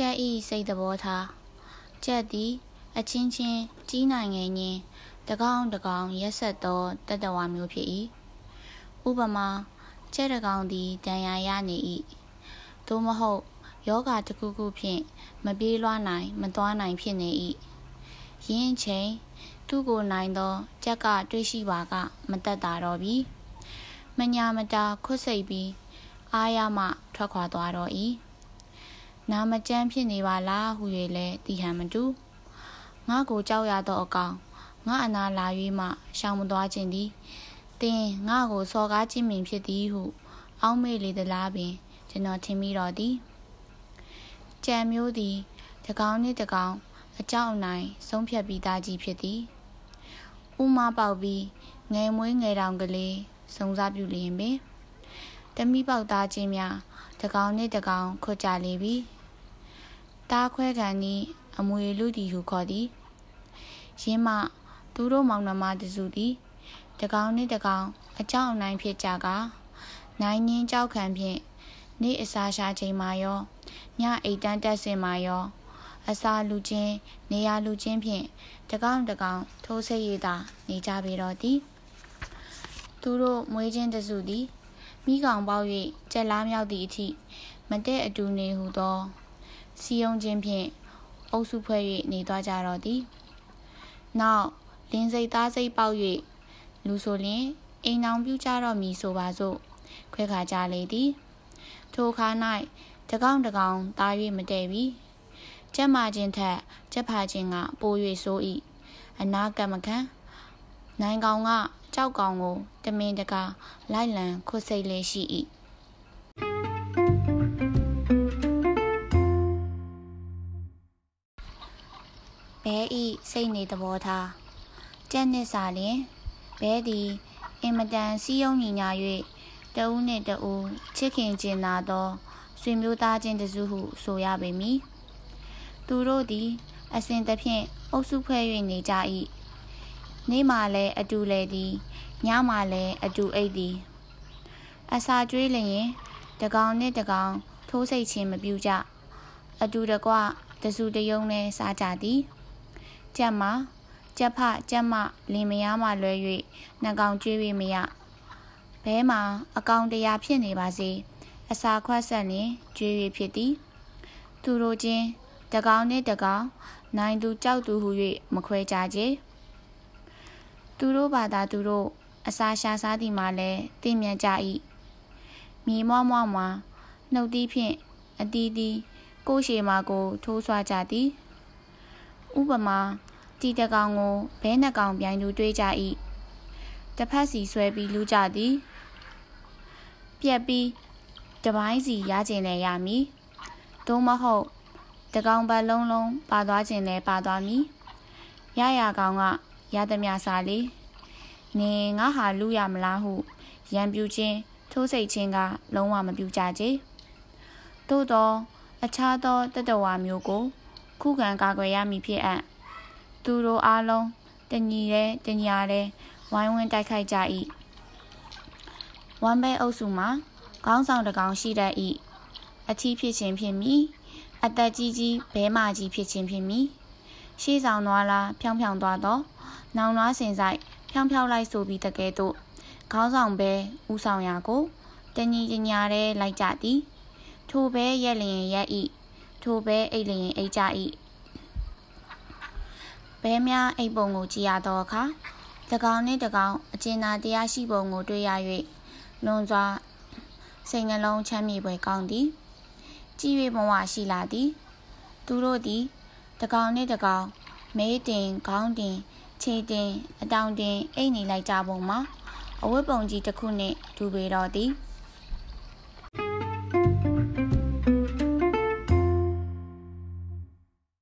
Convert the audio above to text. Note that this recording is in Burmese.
ကြက်ဤစိတ်သဘောထားကြက်သည် အချင်းချင်းကြီးနိုင်ငယ်ညင်တကောင်တကောင်ရက်ဆက်သောတတဝါမျိုးဖြစ်၏ဥပမာကြက်တကောင်သည်တန်ရာရနေ၏သို့မဟုတ်ယောဂတစ်ခုခုဖြင့်မပြေးလွှားနိုင် မသွားနိုင်ဖြစ်နေ၏ယင်းချိန်သူ့ကိုနိုင်သောကြက်ကတွေးရှိပါက မတက်တာတော့ပြီမညာမတာခွတ်စိတ်ပြီးအာရမှထွက်ခွာသွားတော့၏ နာမကျန်းဖြစ်နေပါလားဟု၍လဲတီဟန်မတူငါကိုကြောက်ရသောအကောင်ငါအနာလာ၍မှရှောင်မသွားခြင်းသည်တင်ငါကိုစော်ကားခြင်းမင်ဖြစ်သည်ဟု အောက်မေ့လေသလားပင် ကျွန်တော်ထင်မိတော့သည်ကြံမျိုးသည်တကောင်နှင့်တကောင်အကြောင်းအနိုင်ဆုံးဖြတ်ပြီးသားကြီးဖြစ်သည်ဥမာပေါက်ပြီးငယ်မွေးငယ်တောင်ကလေးစုံစားပြုလျင်ပင်တမိပေါက်သားချင်းများတကောင်နှင့်တကောင်ခွတ်ကြလေပြီ တားခွဲကန်ဤအမွေလူသည်ဟုခေါ်သည်ရင်းမသူတို့မောင်နှမတစုသည်တကောင်နှင့်တကောင်အကြောင်းအနိုင်ဖြစ်ကြကနိုင်ငင်းကြောက်ခံဖြင့်နေ့အစာရှာချိန်မှာရောညအိတ်တန်းတက်စင်မှာရော အစာလူချင်းနေရာလူချင်းဖြင့်တကောင်တကောင်ထိုးဆိတ်ရည်သာနေကြပေတော့သည်သူတို့မွေးချင်းတစုသည်မိကောင်ပေါက်၍ကြက်လားမြောက်သည့်အထိမတဲ့အတူနေဟုသော စီယုံချင်းဖြင့်အုပ်စုဖွဲ့၍နေသွားကြတော့သည်နောက်လင်းစိတ်သားစိတ်ပေါက်၍လူဆိုလျင်အိမ်အောင်ပြုကြတော့မည်ဆိုပါစို့ခွဲခါကြလေသည်ထိုခါ၌တကောင်တကောင်သား၍မတည့်ပြီကျက်မာခြင်းထက်ကျက်ဖာခြင်းကပို၍ဆို၏အနာကမခံနိုင်ကောင်ကကြောက်ကောင်ကိုတမင်တကာလိုက်လံခွတ်စိတ်လေးရှိ၏ ဘဲဤစိတ်နေသဘောထားကြက်နှစ်စာလျင်ဘဲသည်အင်မတန်စီးယုံညီညာ၍တဦးနှင့်တဦးချစ်ခင်ကျင်နာသောဆွေမျိုးသားချင်းတစုဟုဆိုရပေမည်သူတို့သည် အစဉ်သဖြင့်အုပ်စုဖွဲ့၍နေကြ၏နေ့မှလည်းအတူလဲသည်ညမှလည်းအတူအိတ်သည်အစာကျွေးလျင်တကောင်နှင့်တကောင်ထိုးစိတ်ချင်းမပြူကြအတူတကွတစုတယုံနဲ့စားကြသည် ကြက်မှာကြက်ဖကြက်မလင်မယားမှလွဲ၍နှကောင်ကျွေး၍မရဘဲမှာအကောင်တရားဖြစ်နေပါစေအစာခွက်ဆက်လင်ကျွေး၍ဖြစ်သည်သူတို့ချင်းတကောင်နှင့်တကောင်နိုင်သူကြောက်သူဟု၍မခွဲကြကြသူတို့ဘာသာသူတို့အစာရှာစားသည်မှာလည်းသိမြတ်ကြ၏မြေမွားမွားမှာနှုတ်သီးဖြင့်အတီးတီးကိုရှေမာကိုထိုးဆွားကြသည် ဥပမာတီတကောင်ကိုဘဲနှကောင်ပြိုင်သူတွေးကြ၏တစ်ဖက်စီဆွဲပြီးလူကြသည်ပြက်ပြီးတပိုင်းစီရကျင်လည်းရမည်သို့မဟုတ်တကောင်ပတ်လုံးလုံးပါသွားခြင်းလည်းပါသွားမည်ရရကောင်ကရသမျှစားလေနင်ငါဟာလူရမလားဟုရံပြူခြင်းထိုးစိတ်ခြင်းကလုံးဝမပြူကြကြသို့သော အခြားသောတတဝါမျိုးကို ခုခံကာကွယ်ရမည်ဖြစ်အပ်သူတို့အားလုံးတညီတဲ့တညာတဲ့ဝိုင်းဝန်းတိုက်ခိုက်ကြ၏ဝမ်ဘဲအုပ်စုမှာခေါင်းဆောင်တကောင်ရှိတတ်၏အထီးဖြစ်ခြင်းဖြစ်မည်အသက်ကြီးကြီးဘဲမာကြီးဖြစ်ခြင်းဖြစ်မည်ရှေးဆောင်သွားလားဖြောင်းဖြောင်းသွားတော့နောင်နွားစင်ဆိုင်ဖြောင်းဖြောင်းလိုက်ဆိုပြီးတကယ်တော့ခေါင်းဆောင်ဘဲဥဆောင်ရာကိုတညီတညာတဲ့လိုက်ကြသည်ထိုဘဲရက်လျင်ရက်ဤ ထိုဘဲအိတ်လျင်အိတ်ကြဤဘဲများအိတ်ပုံကိုကြည်ရသောအခါတကောင်နှင့်တကောင်အကျဉ်းသာတရားရှိပုံကိုတွေ့ရ၍လွန်စွာစိတ်နှလုံးချမ်းမြေပွဲကောင်းသည်ကြည်၍ဘဝရှိလာသည်သူတို့သည်တကောင်နှင့်တကောင်မေးတင်ခေါင်းတင်ခြေတင်အတောင်တင်အိတ်နေလိုက်ကြပုံမှာအဝတ်ပုံကြီးတစ်ခုနှင့်ဒူပေတော်သည်